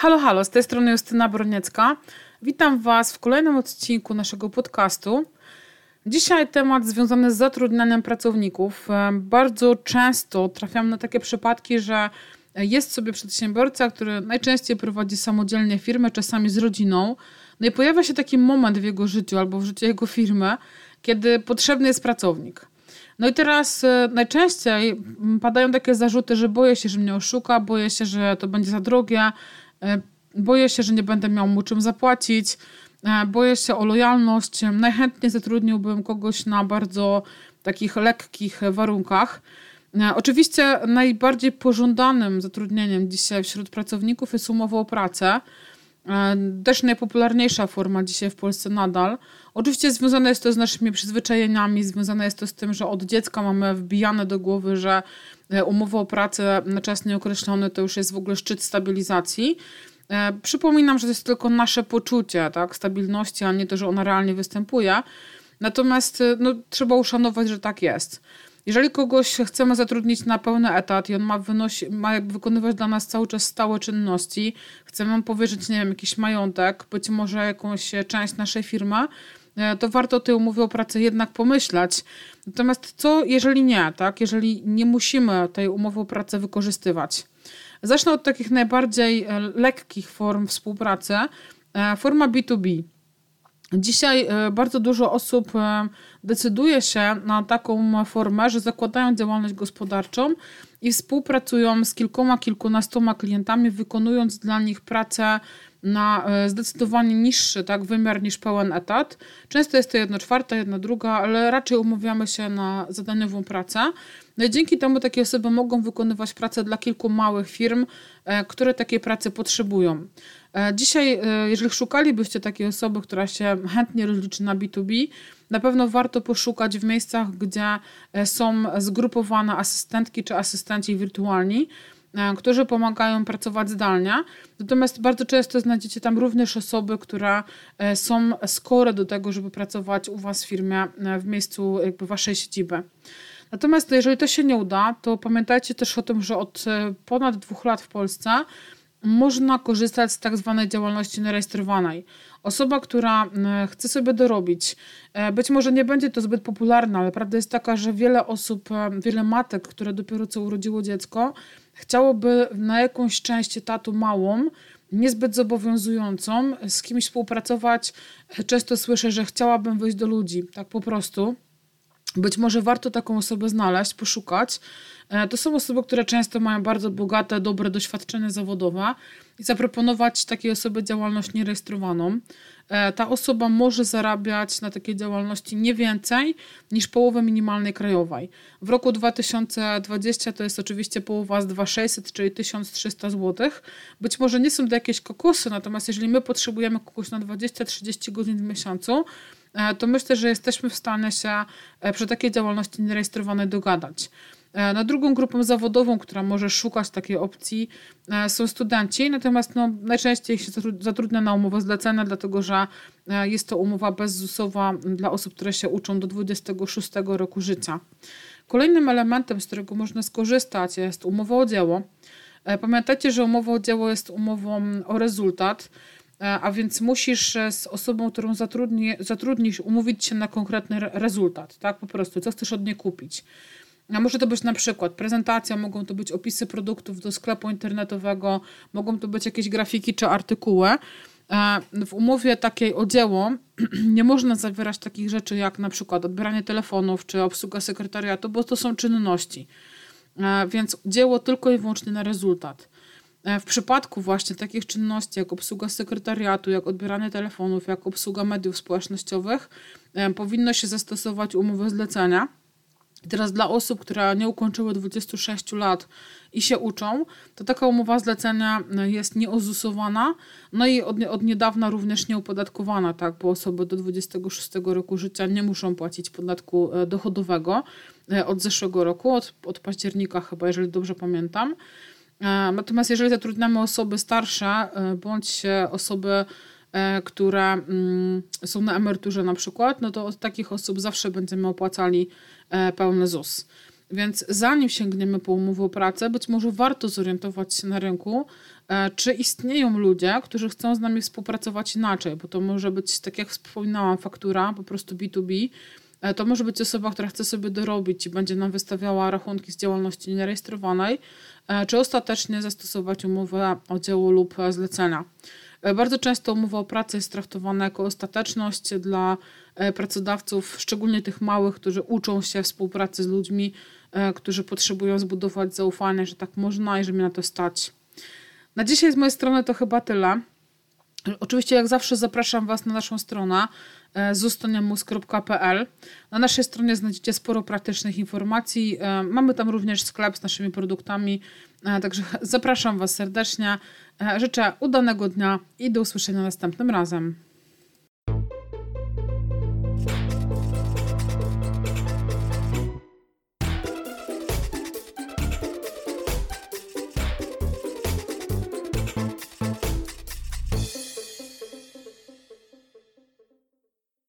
Halo, halo, z tej strony Justyna Broniecka. Witam Was w kolejnym odcinku naszego podcastu. Dzisiaj temat związany z zatrudnianiem pracowników. E, bardzo często trafiam na takie przypadki, że jest sobie przedsiębiorca, który najczęściej prowadzi samodzielnie firmę, czasami z rodziną. No i pojawia się taki moment w jego życiu albo w życiu jego firmy, kiedy potrzebny jest pracownik. No i teraz e, najczęściej padają takie zarzuty, że boję się, że mnie oszuka, boję się, że to będzie za drogie, boję się, że nie będę miał mu czym zapłacić, e, boję się o lojalność. Najchętniej zatrudniłbym kogoś na bardzo takich lekkich warunkach. Oczywiście najbardziej pożądanym zatrudnieniem dzisiaj wśród pracowników jest umowa o pracę. Też najpopularniejsza forma dzisiaj w Polsce nadal. Oczywiście związane jest to z naszymi przyzwyczajeniami, związane jest to z tym, że od dziecka mamy wbijane do głowy, że e, umowa o pracę na czas nieokreślony to już jest w ogóle szczyt stabilizacji. E, przypominam, że to jest tylko nasze poczucie tak, stabilności, a nie to, że ona realnie występuje. Natomiast e, no, trzeba uszanować, że tak jest. Jeżeli kogoś chcemy zatrudnić na pełny etat i on ma, wynosi, ma wykonywać dla nas cały czas stałe czynności, chcemy mu powierzyć, nie wiem, jakiś majątek, być może jakąś część naszej firmy, to warto tej umowie o pracę jednak pomyśleć. Natomiast co, jeżeli nie, tak? Jeżeli nie musimy tej umowy o pracę wykorzystywać? Zacznę od takich najbardziej e, lekkich form współpracy. E, forma B2B. Dzisiaj bardzo dużo osób decyduje się na taką formę, że zakładają działalność gospodarczą i współpracują z kilkoma, kilkunastoma klientami, wykonując dla nich pracę na e, zdecydowanie niższy tak, wymiar niż pełen etat. Często jest to jedna czwarta, jedna druga, ale raczej umawiamy się na zadaniową pracę. No i dzięki temu takie osoby mogą wykonywać pracę dla kilku małych firm, e, które takiej pracy potrzebują. E, dzisiaj, jeżeli szukalibyście takiej osoby, która się chętnie rozliczy na B2B, na pewno warto poszukać w miejscach, gdzie są zgrupowane asystentki czy asystenci wirtualni, którzy pomagają pracować zdalnie. Natomiast bardzo często znajdziecie tam również osoby, które e, są skore do tego, żeby pracować u Was w firmie, e, w miejscu jakby Waszej siedziby. Natomiast jeżeli to się nie uda, to pamiętajcie też o tym, że od ponad dwóch lat w Polsce można korzystać z tak zwanej działalności nierejestrowanej. Osoba, która chce sobie dorobić, być może nie będzie to zbyt popularne, ale prawda jest taka, że wiele osób, wiele matek, które dopiero co urodziło dziecko, chciałoby na jakąś część etatu małą, niezbyt zobowiązującą, z kimś współpracować. Często słyszę, że chciałabym wyjść do ludzi, tak po prostu. Być może warto taką osobę znaleźć, poszukać. E, to są osoby, które często mają bardzo bogate, dobre doświadczenie zawodowe i zaproponować takiej osobie działalność nierejestrowaną. E, ta osoba może zarabiać na takiej działalności nie więcej niż połowę minimalnej krajowej. W roku 2020 to jest oczywiście połowa z 2600, czyli 1300 zł. Być może nie są to jakieś kokosy, natomiast jeżeli my potrzebujemy kogoś na 20-30 godzin w miesiącu, to myślę, że jesteśmy w stanie się przy takiej działalności nierejestrowanej dogadać. E, na drugą grupą zawodową, która może szukać takiej opcji, e, są studenci, natomiast no, najczęściej się zatrudnia na umowę zlecenia, dlatego że e, jest to umowa bezzusowa dla osób, które się uczą do 26 roku życia. Kolejnym elementem, z którego można skorzystać, jest umowa o dzieło. Pamiętajcie, że umowa o dzieło jest umową o rezultat, a więc musisz z osobą, którą zatrudni, zatrudnisz, umówić się na konkretny rezultat, tak? Po prostu, co chcesz od niej kupić. A może to być na przykład prezentacja, mogą to być opisy produktów do sklepu internetowego, mogą to być jakieś grafiki czy artykuły. E, w umowie takiej o dzieło nie można zawierać takich rzeczy jak na przykład odbieranie telefonów czy obsługa sekretariatu, bo to są czynności. E, więc dzieło tylko i wyłącznie na rezultat. E, w przypadku właśnie takich czynności jak obsługa sekretariatu, jak odbieranie telefonów, jak obsługa mediów społecznościowych, powinno się zastosować umowę zlecenia teraz dla osób, które nie ukończyły 26 lat i się uczą, to taka umowa zlecenia jest nieozusowana, no i od, od niedawna również nieopodatkowana, tak, bo osoby do 26 roku życia nie muszą płacić podatku e, dochodowego e, od zeszłego roku, od, od października chyba, jeżeli dobrze pamiętam. E, natomiast jeżeli zatrudniamy osoby starsze bądź osoby które mm, są na emeryturze na przykład, no to od takich osób zawsze będziemy opłacali E, pełny ZUS. Więc zanim sięgniemy po umowę o pracę, być może warto zorientować się na rynku, e, czy istnieją ludzie, którzy chcą z nami współpracować inaczej, bo to może być, tak jak wspominałam, faktura, po prostu B2B. E, to może być osoba, która chce sobie dorobić i będzie nam wystawiała rachunki z działalności nierejestrowanej, e, czy ostatecznie zastosować umowę o dzieło lub zlecenia. Bardzo często umowa o pracę jest traktowana jako ostateczność dla pracodawców, szczególnie tych małych, którzy uczą się współpracy z ludźmi, E, którzy potrzebują zbudować zaufanie, że tak można i że mnie na to stać. Na dzisiaj z mojej strony to chyba tyle. Oczywiście, jak zawsze, zapraszam Was na naszą stronę e, zostaniamus.pl. Na naszej stronie znajdziecie sporo praktycznych informacji. E, mamy tam również sklep z naszymi produktami, także zapraszam Was serdecznie. Życzę udanego dnia i do usłyszenia następnym razem.